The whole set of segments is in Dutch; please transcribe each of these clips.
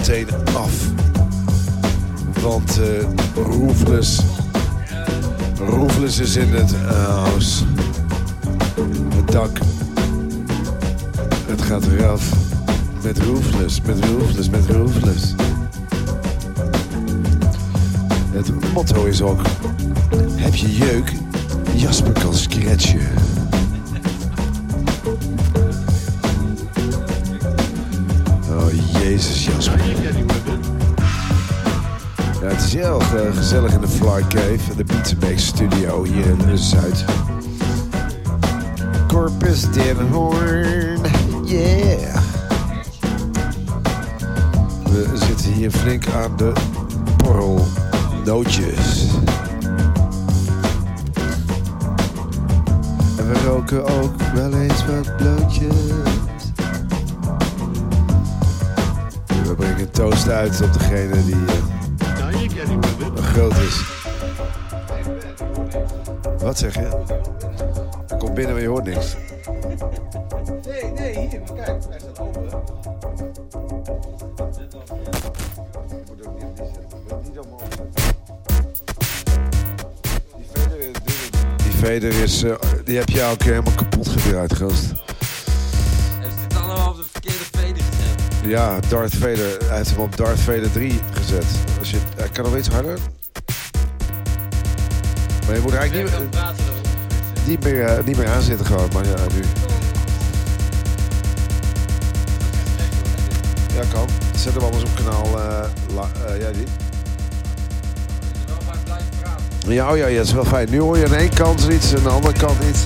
meteen af. Want eh Roofless... Roofless is in het huis. Het dak... Het gaat eraf. Met Roofless, met Roofless, met Roofless. Het motto is ook... Heb je jeuk? Jasper kan scratchen. Oh, jezus. Ja, erg, eh, gezellig in de Fly Cave, de Pizza Studio hier in Zuid. Corpus Hoorn, yeah. We zitten hier flink aan de borrelnootjes. En we roken ook wel eens wat blootjes. We brengen toast uit op degene die eh, groot is. Wat zeg je? Kom binnen, maar je hoort niks. Nee, nee, hier, maar kijk, hij staat open. Die veder is, eh, die heb je ook helemaal kapot gedraaid, gast. Heeft dit allemaal op de verkeerde veder gezet? Ja, Darth Vader. Hij heeft hem op Darth Vader 3 gezet. Kan nog iets harder. Maar je moet eigenlijk niet, niet, meer, eh, niet meer aanzitten gewoon. Maar ja, nu. Ja, kan. Zet hem anders op kanaal. la- eh, ja, die. Ja, oh ja, ja, dat is wel fijn. Nu hoor je aan één kant iets en aan de andere kant iets.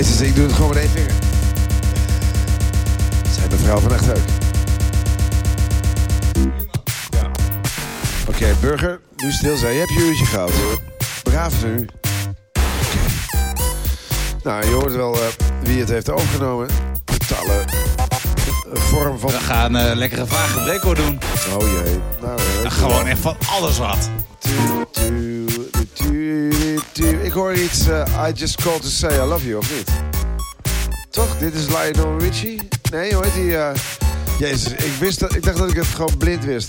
Jezus, ik doe het gewoon met één vinger. Zijn mevrouw van Echthuik. Ja. Oké, burger, nu stil zijn. Je hebt je uurtje gehad hoor. Braaf nu. Nou, je hoort wel eh, wie het heeft overgenomen. Totale vorm van... We gaan eh, lekkere vage breakcore doen. Oh jee. Nou, Gewoon echt van alles wat. Hoor iets. eh, I just called to say I love you, of niet? Toch? Dit is Lionel Richie? Nee, heet die? eh, Jezus, ik, wist dat, ik dacht dat ik het gewoon blind wist.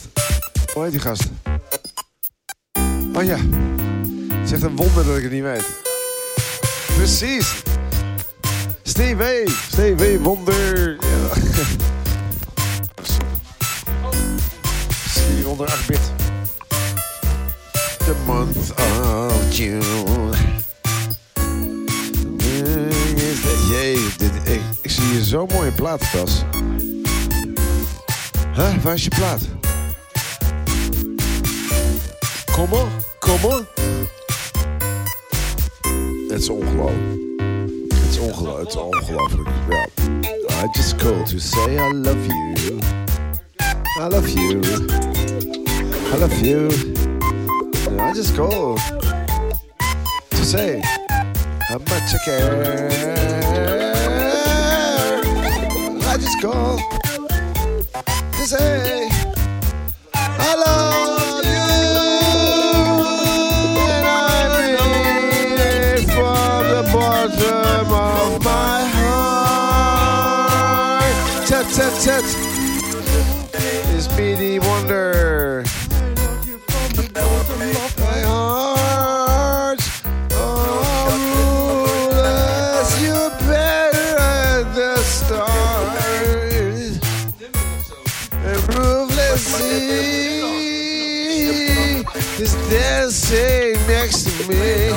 Hoe heet die gast? Oh ja. Het is echt een wonder dat ik het niet weet. Precies. Stevie, Stevie Wonder. Ja. Stevie Wonder 8 bit. The month of June. Jee, dit, ik, ik zie hier zo'n mooie platentas. Huh, waar is je plaat? Kom op, kom op. Het is ongelooflijk. Het is ongelooflijk. Het is ongelooflijk. Ja. I just called to say I love you. I love you. I love you. I just called to say how much I care. I just called to say I me.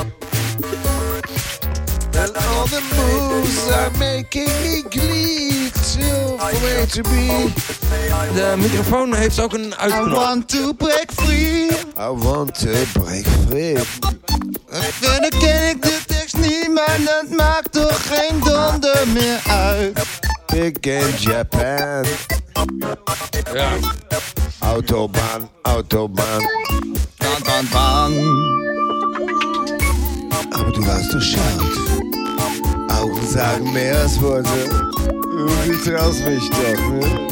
And all the moves are making me glee to way to be. De microfoon heeft ook een uitknop. want to break free. I want to break free. Verder ken ik de tekst niet, maar dat maakt toch geen donder meer uit. Big in Japan. Ja. Autobahn, Autobahn. Ban, ban, ban. Aber du warst so schaut. Augen sagen mehr als Worte. Irgendwie traust mich doch, ne?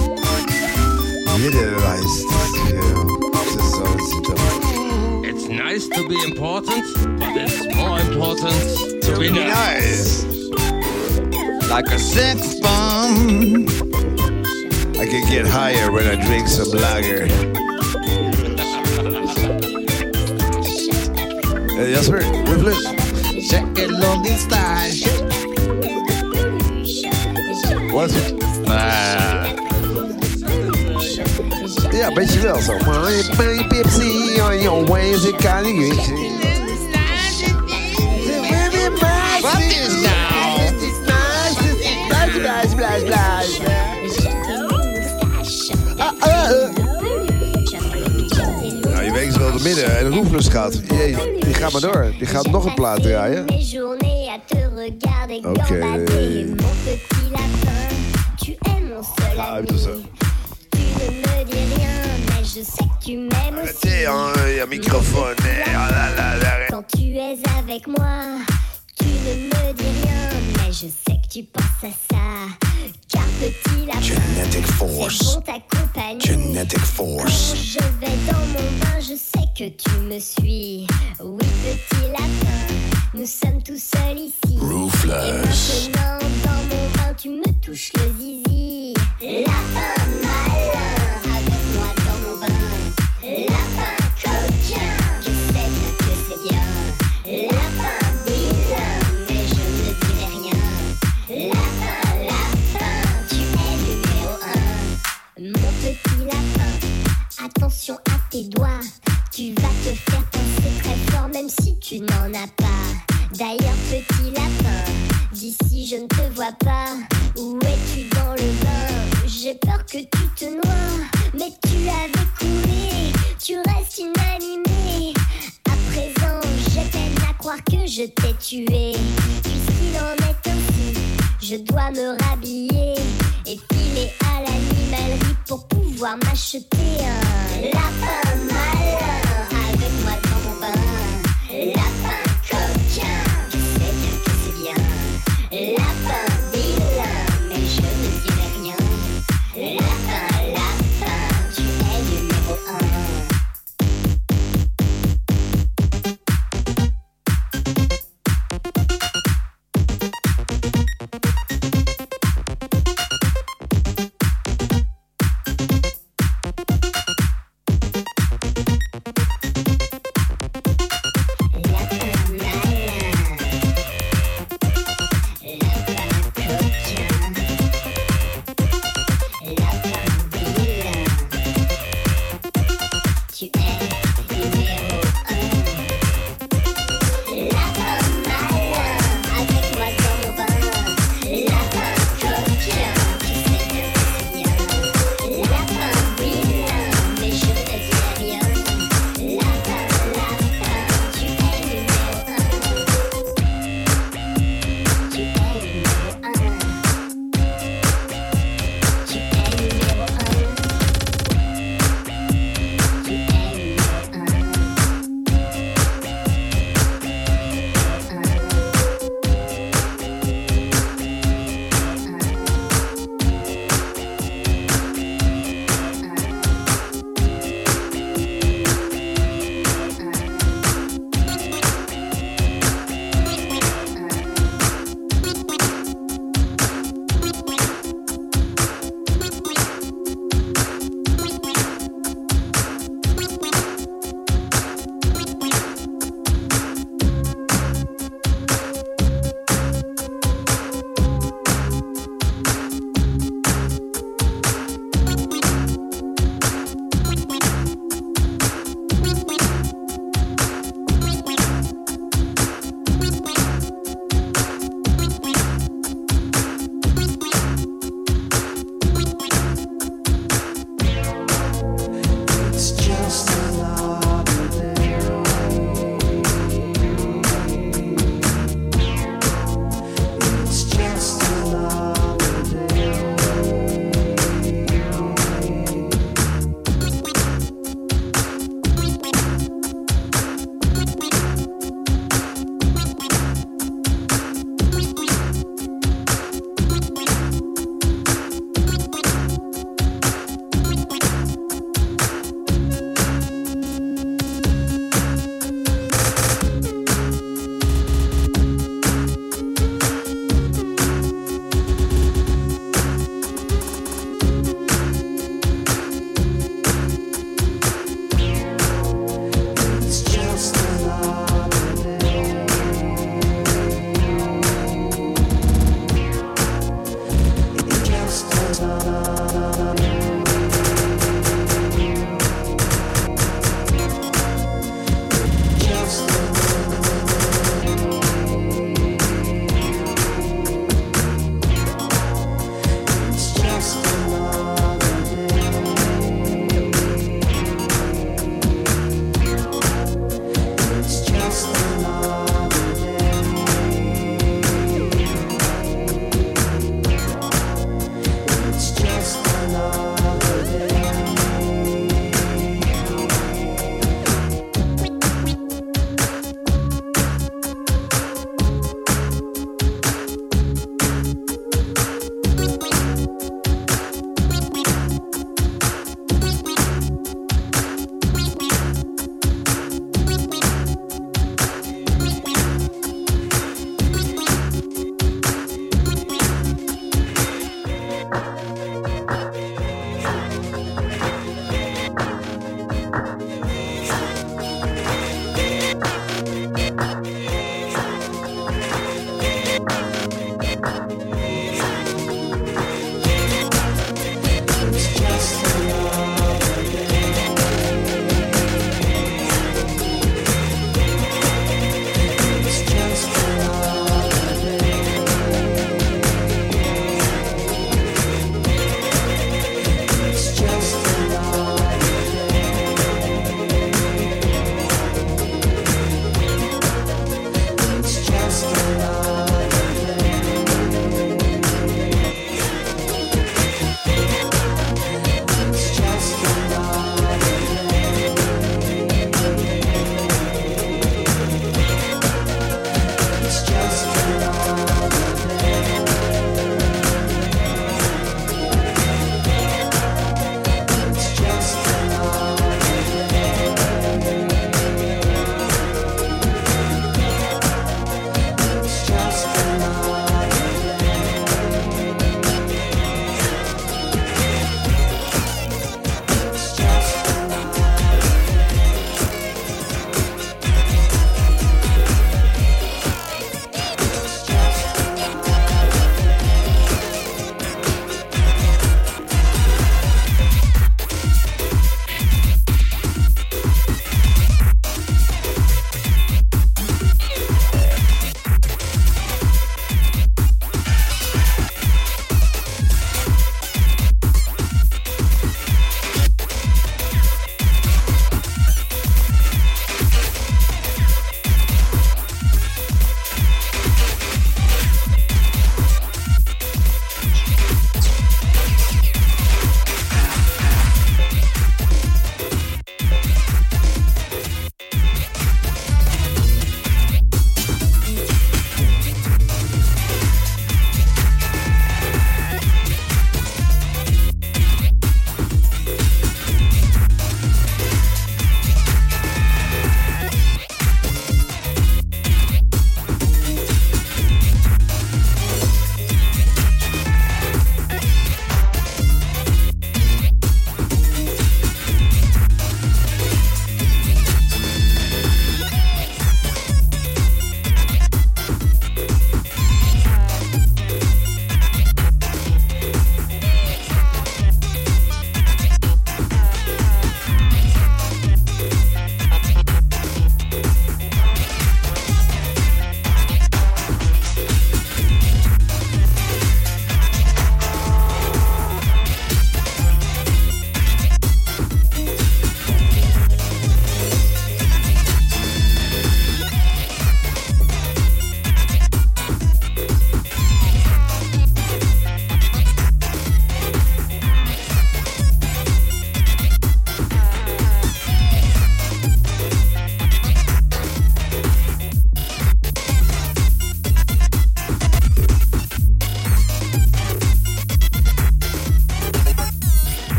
Jeder weiß, dass wir das sonst doch. It's nice to be important, but it's more important to be nice. Nice. Like a sex bomb. I can get higher when I drink some lager. Hey, Jasper, Rufus. Check it long in style. Wat? Ja, beetje wel zo. Je bent Pepsi on your ways, ik kan niet midden en Roeflus gaat. Jee, die gaat maar door. Die gaat nog een plaat draaien. Oké. Nee, ah, la, la, la. Quand tu es avec moi, tu ne me dis rien, mais je sais que tu penses à ça. Petit lapin, Genetic force. bon. Genetic Quand force. je vais dans mon bain, je sais que tu me suis. Oui, petit lapin, nous sommes tous seuls ici. Ruthless. Et maintenant, dans mon bain, tu me touches le zizi. Lapin malin, avec moi dans mon bain. Lapin attention à tes doigts. Tu vas te faire penser très fort, même si tu n'en as pas. D'ailleurs, petit lapin, d'ici je ne te vois pas. Où es-tu dans le bain? J'ai peur que tu te noies, mais tu avais coulé. Tu restes inanimé. À présent, j'ai peine à croire que je t'ai tué. Puisqu'il en est ainsi, je dois me rhabiller et filer à l'animalerie pour pouvoir m'acheter un lapin malin avec moi dans mon bain.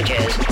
Messages.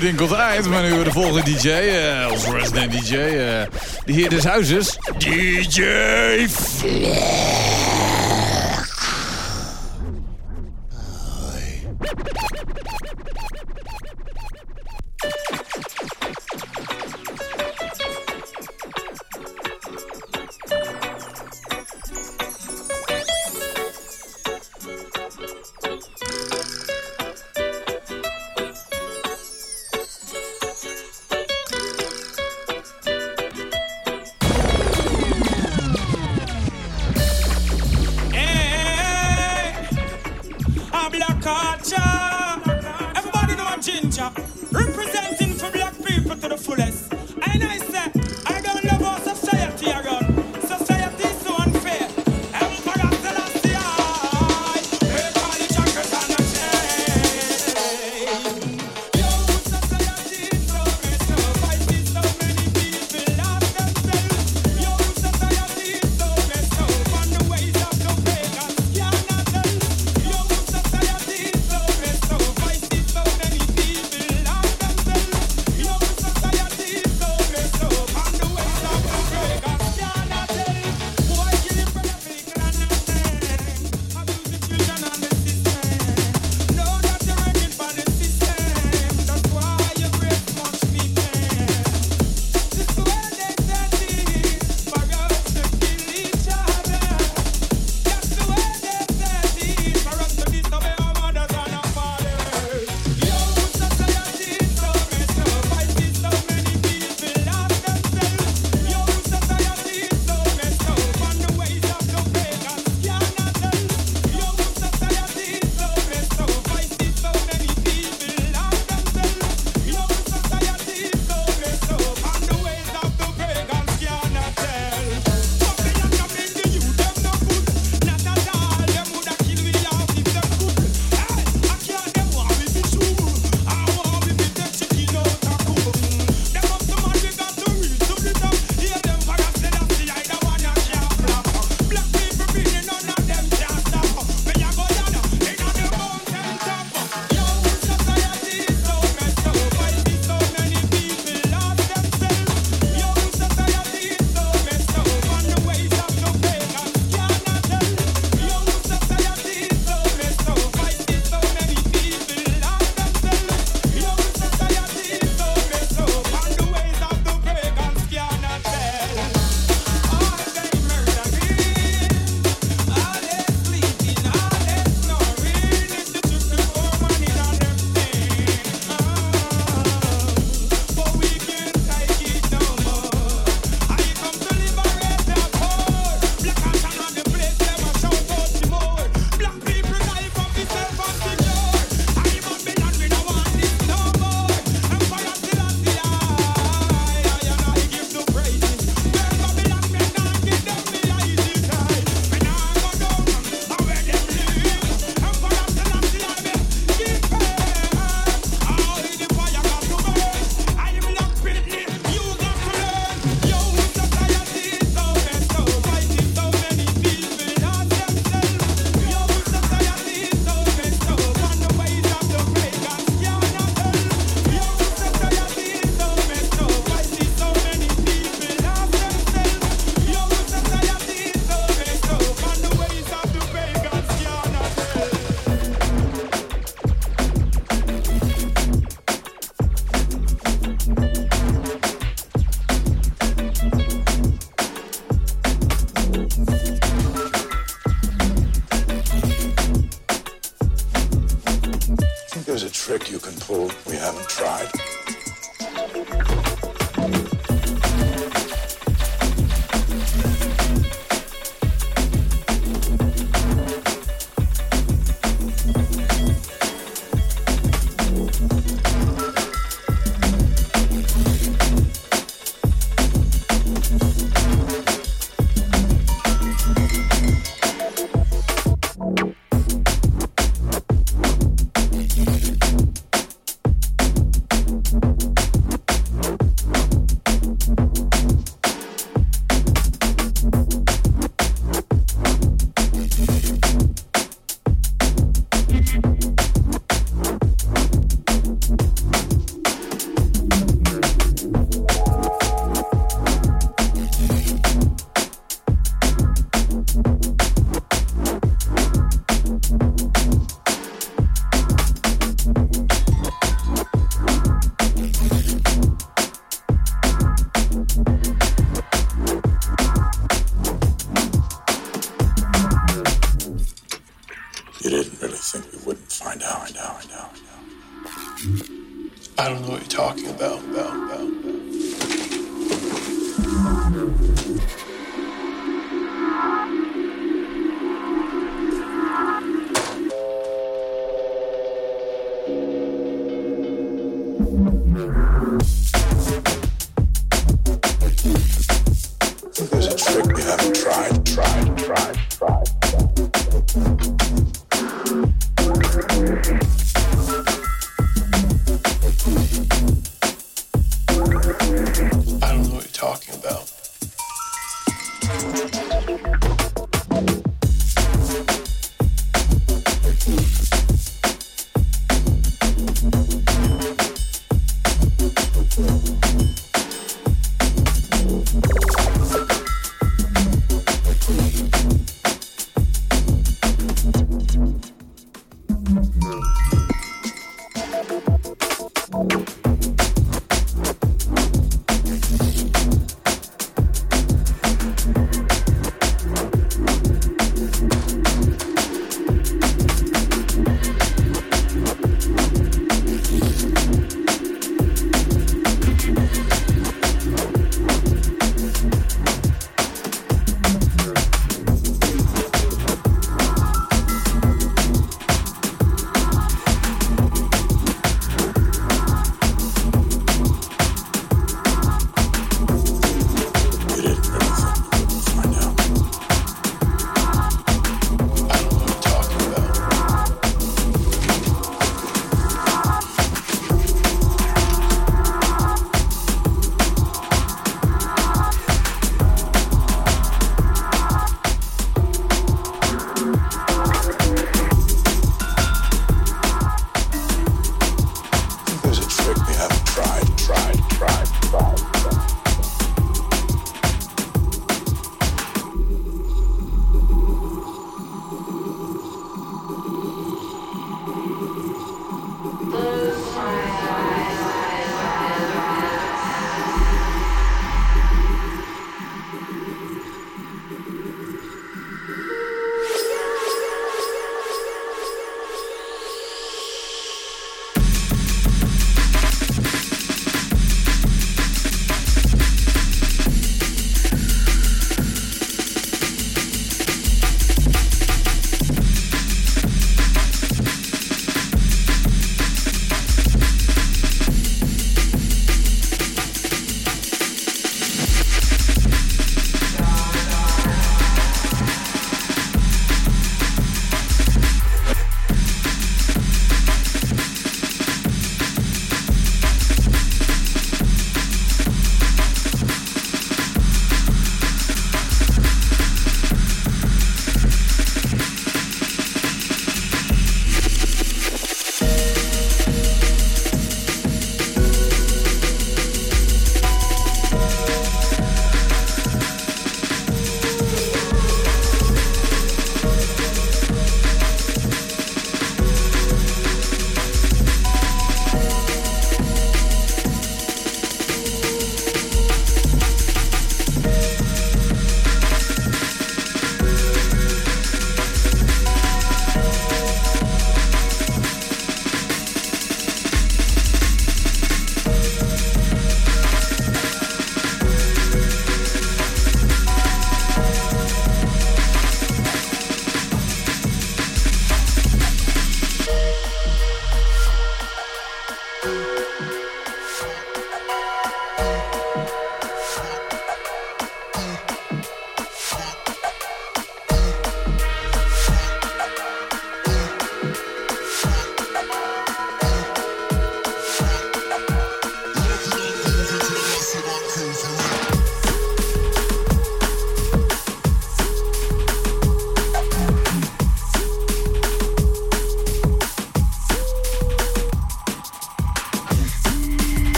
Ding komt eruit. Maar nu de volgende DJ, eh onze resident DJ, eh de heer des huizes, DJ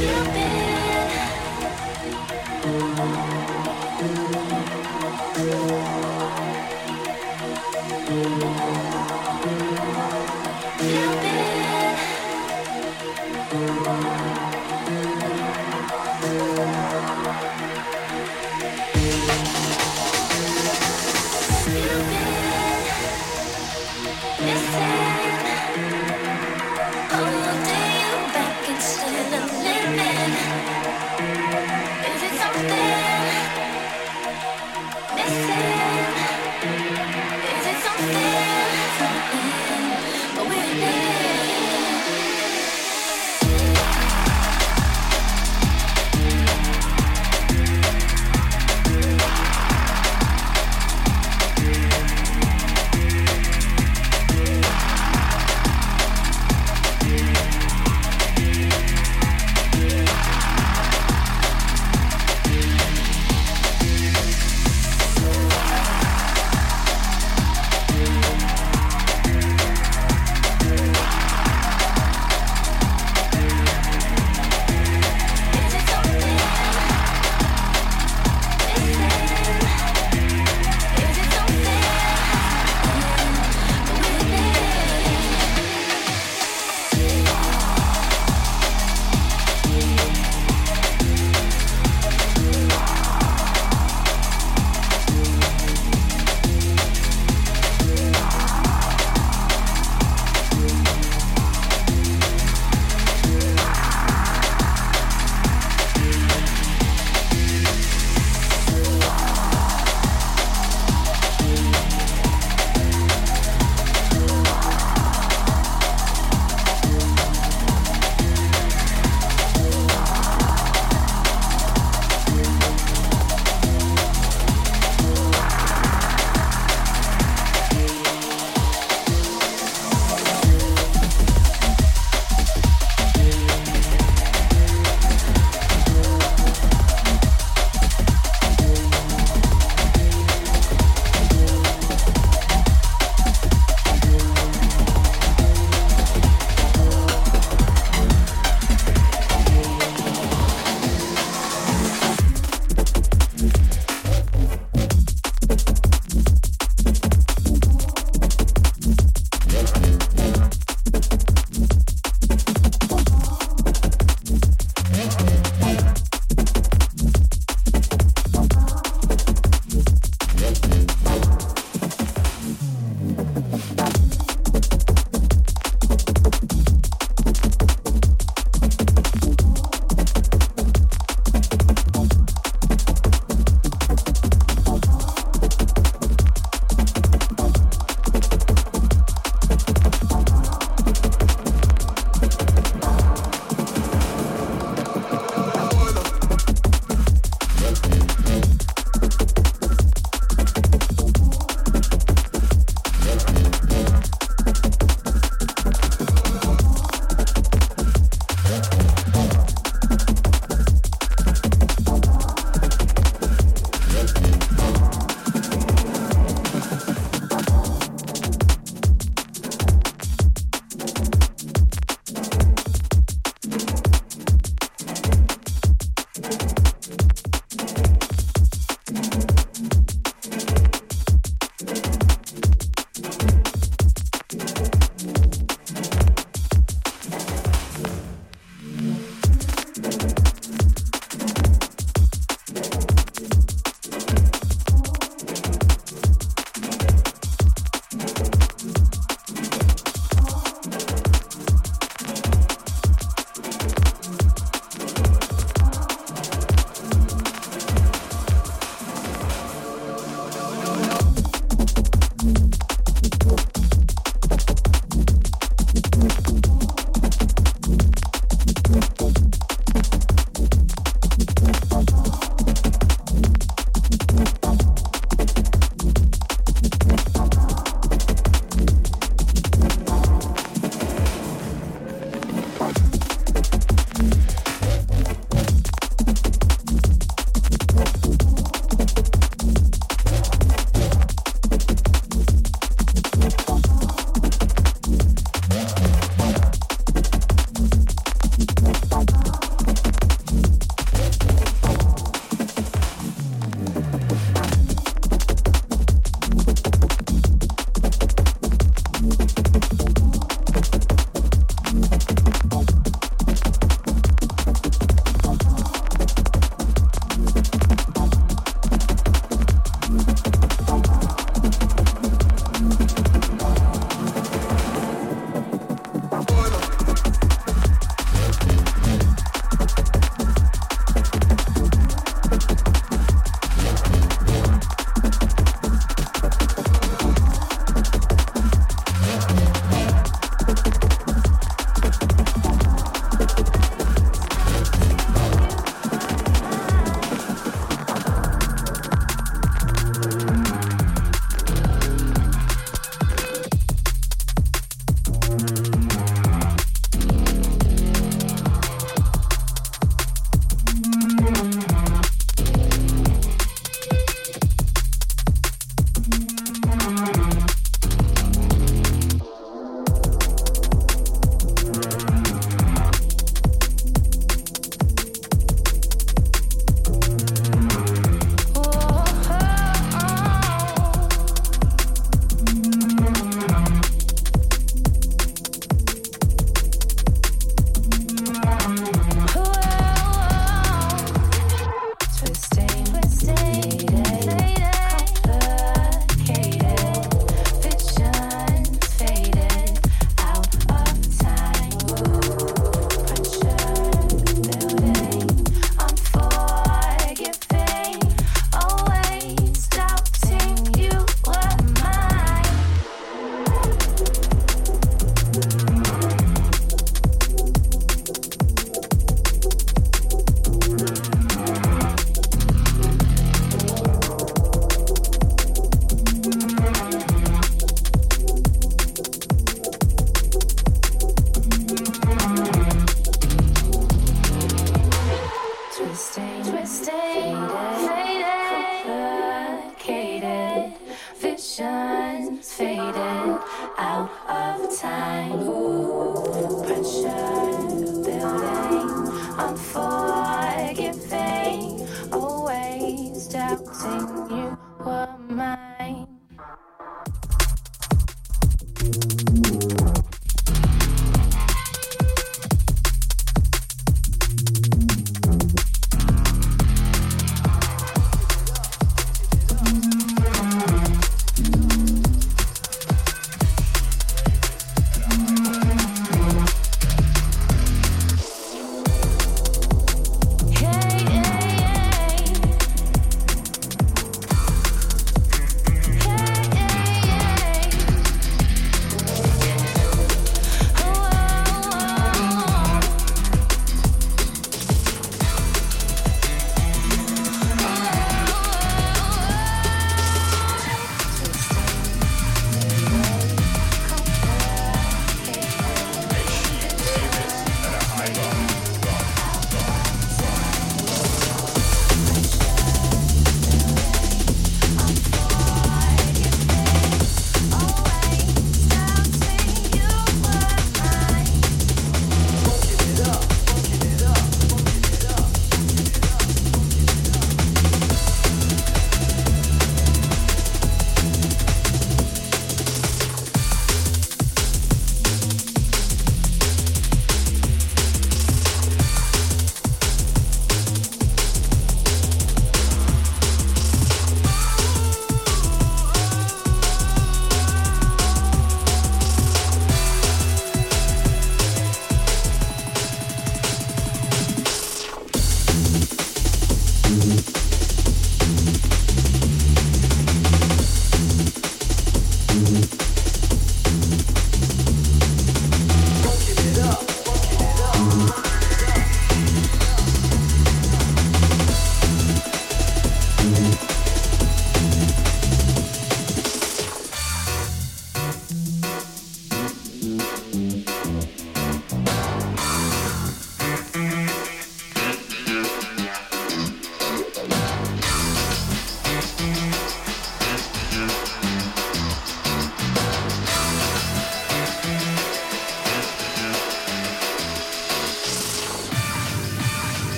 you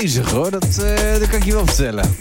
bezig hoor, dat, eh, dat kan ik je wel vertellen.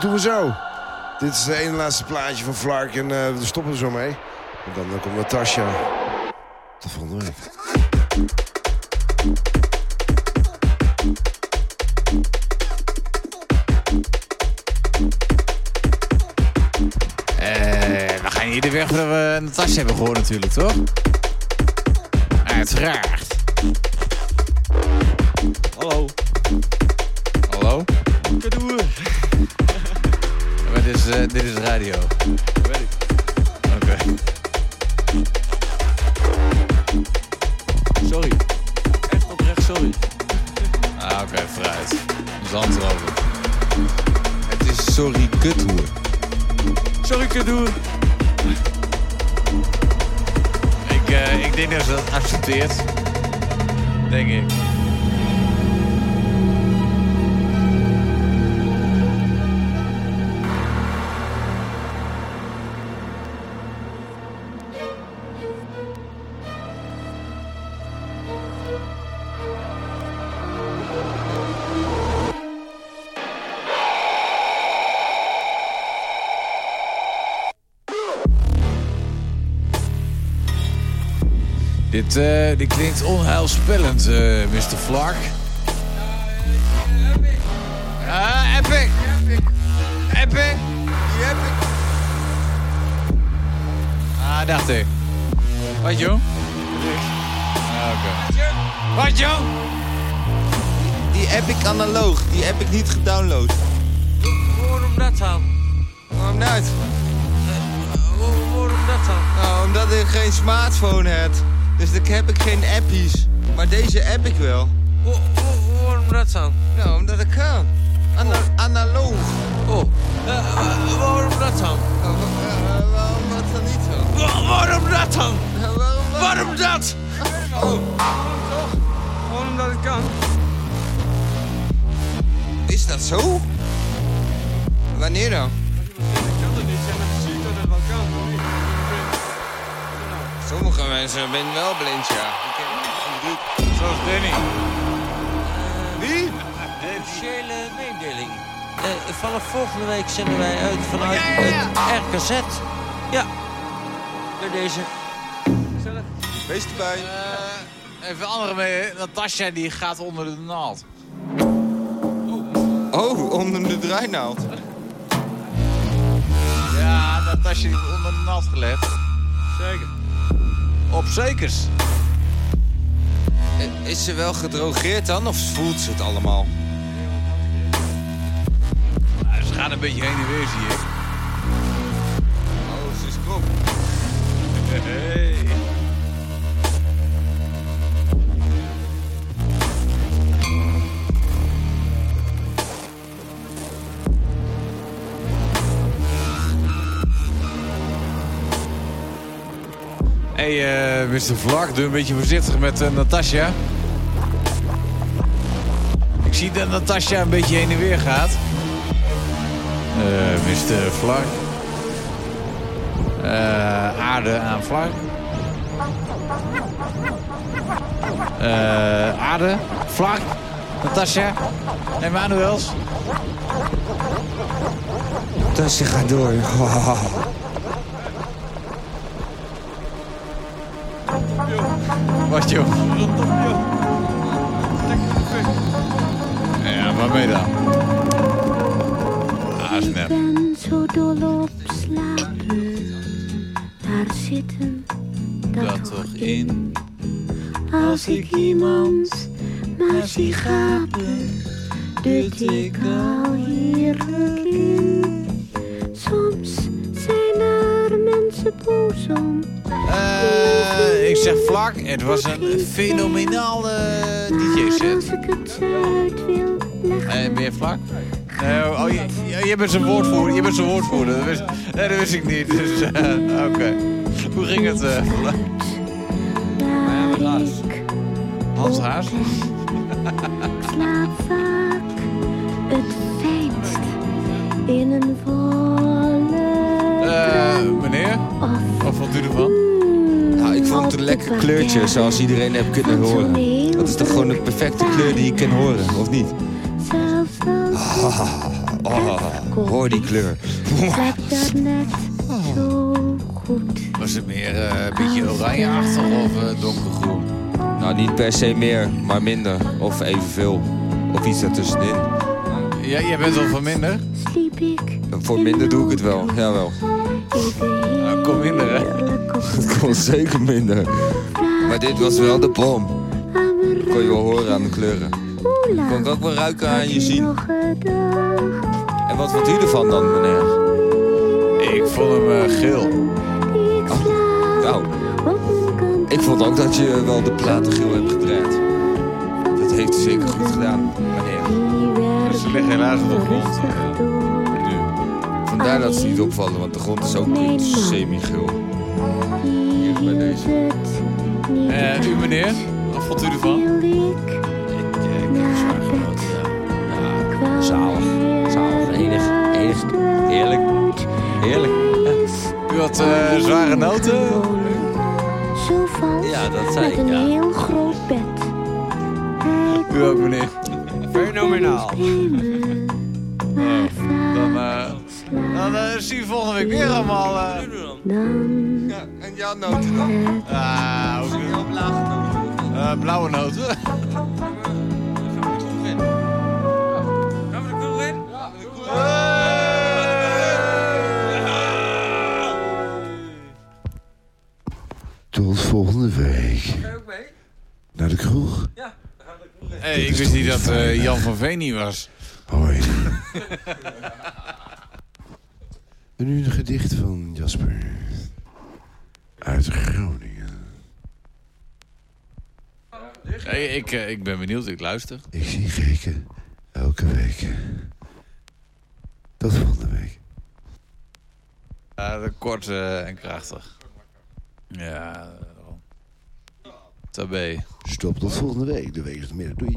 Doen we zo. Dit is de ene laatste plaatje van Flark en eh, we stoppen er zo mee. En dan, komt Natasja. Tot volgende week. Eh, we gaan hier de weg waar we Natasja hebben gehoord natuurlijk, toch? Uiteraard. Dit, eh, dit klinkt onheilspellend, eh Mr. Flark. Ah, Epic! Epic! Ah, dacht ik. Wat, jong? Ah, oké. Wat, jong? Die heb ik analoog. Die heb ik niet gedownload. Waarom dat dan? Waarom niet? Waarom dat dan? Nou, omdat ik geen smartphone heb. Dus dan heb ik geen appies. Maar deze heb ik wel. Waarom dat dan? Nou, omdat ik kan. Ana- analoog. Oh, waarom dat dan? Nou, wa- waarom dat dan niet zo? Wa- Waarom dat dan? Waarom dan? Waarom dat? Oh, Waarom dat ik kan? is dat zo? Wanneer dan? Sommige mensen zijn wel blind, ja. Zoals Danny. Wie? Officiële mededeling. Eh, vanaf volgende week zenden wij uit vanuit het RKZ. Ja. Bij deze. Wees erbij. Eh, even andere mee. Natasja die gaat onder de naald. Oh, onder de draainaald. Ja, Natasja die wordt onder de naald gelegd. Zeker. Op zekers. Eh, Is ze wel gedrogeerd dan, of voelt ze het allemaal? Nou, ze gaan een beetje heen en weer, zie. Hey, eh, Mr. Vlak, doe een beetje voorzichtig met eh, Natasja. Ik zie dat Natasja een beetje heen en weer gaat. Eh, Mr. Vlak. Aarde aan Vlak. Aarde, Vlak, Natasja, Emanuels. Je gaat door. Wat joh? Ja, waarmee dan? Ah, Ik snap. ben zo dol op slapen. Daar zitten dat, Dat toch in? Als ik iemand maar zie gapen, dut ik al heerlijk in. Soms zijn er mensen boos om. Vlak, het was een fenomenale DJ-set. Ben je Vlak? Nee, oh, je, je, bent zijn woordvoerder. Je bent zijn woordvoerder. Dat wist, nee, dat wist ik niet. Dus, eh, oké. Hoe ging het, ik Hans Haas? Kleurtje, zoals iedereen heeft kunnen horen. Dat is toch gewoon de perfecte kleur die je kan horen, of niet? Zelfs als Ah, oh, hoor die kleur. Lijkt dat net zo goed. Was het meer eh, een beetje oranjeachtig of eh, donkergroen? Nou, niet per se meer, maar minder. Of evenveel. Of iets ertussenin. Ja, jij bent wel van minder? Ik Voor minder doe ik het wel, jawel. Nou, kom minder, hè? Het kon zeker minder. Maar dit was wel de bom. Kon je wel horen aan de kleuren. Kon ik ook wel ruiken aan je zien. En wat vond u ervan dan, meneer? Ik vond hem eh, geel. Nou, ik vond ook dat je wel de platen geel hebt gedraaid. Dat heeft u zeker goed gedaan, meneer. Ze liggen helaas op de grond. Vandaar dat ze niet opvallen, want de grond is ook semi-geel. Hier bij deze. Eh, u meneer, wat vond u ervan? Zalig. Zalig. Enig. Enig. Heerlijk. Heerlijk. U had eh, zware noten? Zo vals Ja, dat zei met ik, een ja. heel groot bed. U ook, meneer. Fenomenaal. Dan, eh, dan zie je volgende week weer allemaal... eh Ja, en jouw noten dan? Ah, ook weer op lage noten. Eh, blauwe noten. Tot volgende week. Naar de kroeg. Hey, ik wist niet dat eh, Jan van Veen niet was. Hoi. en nu een gedicht van Jasper. Uit Groningen. Ik, eh, ik ben benieuwd, ik luister. Ik zie gekken elke week. Tot volgende week. Ja, kort eh, en krachtig. Ja, daarom. Tabé. Stop tot volgende week. De week is meer. Doei.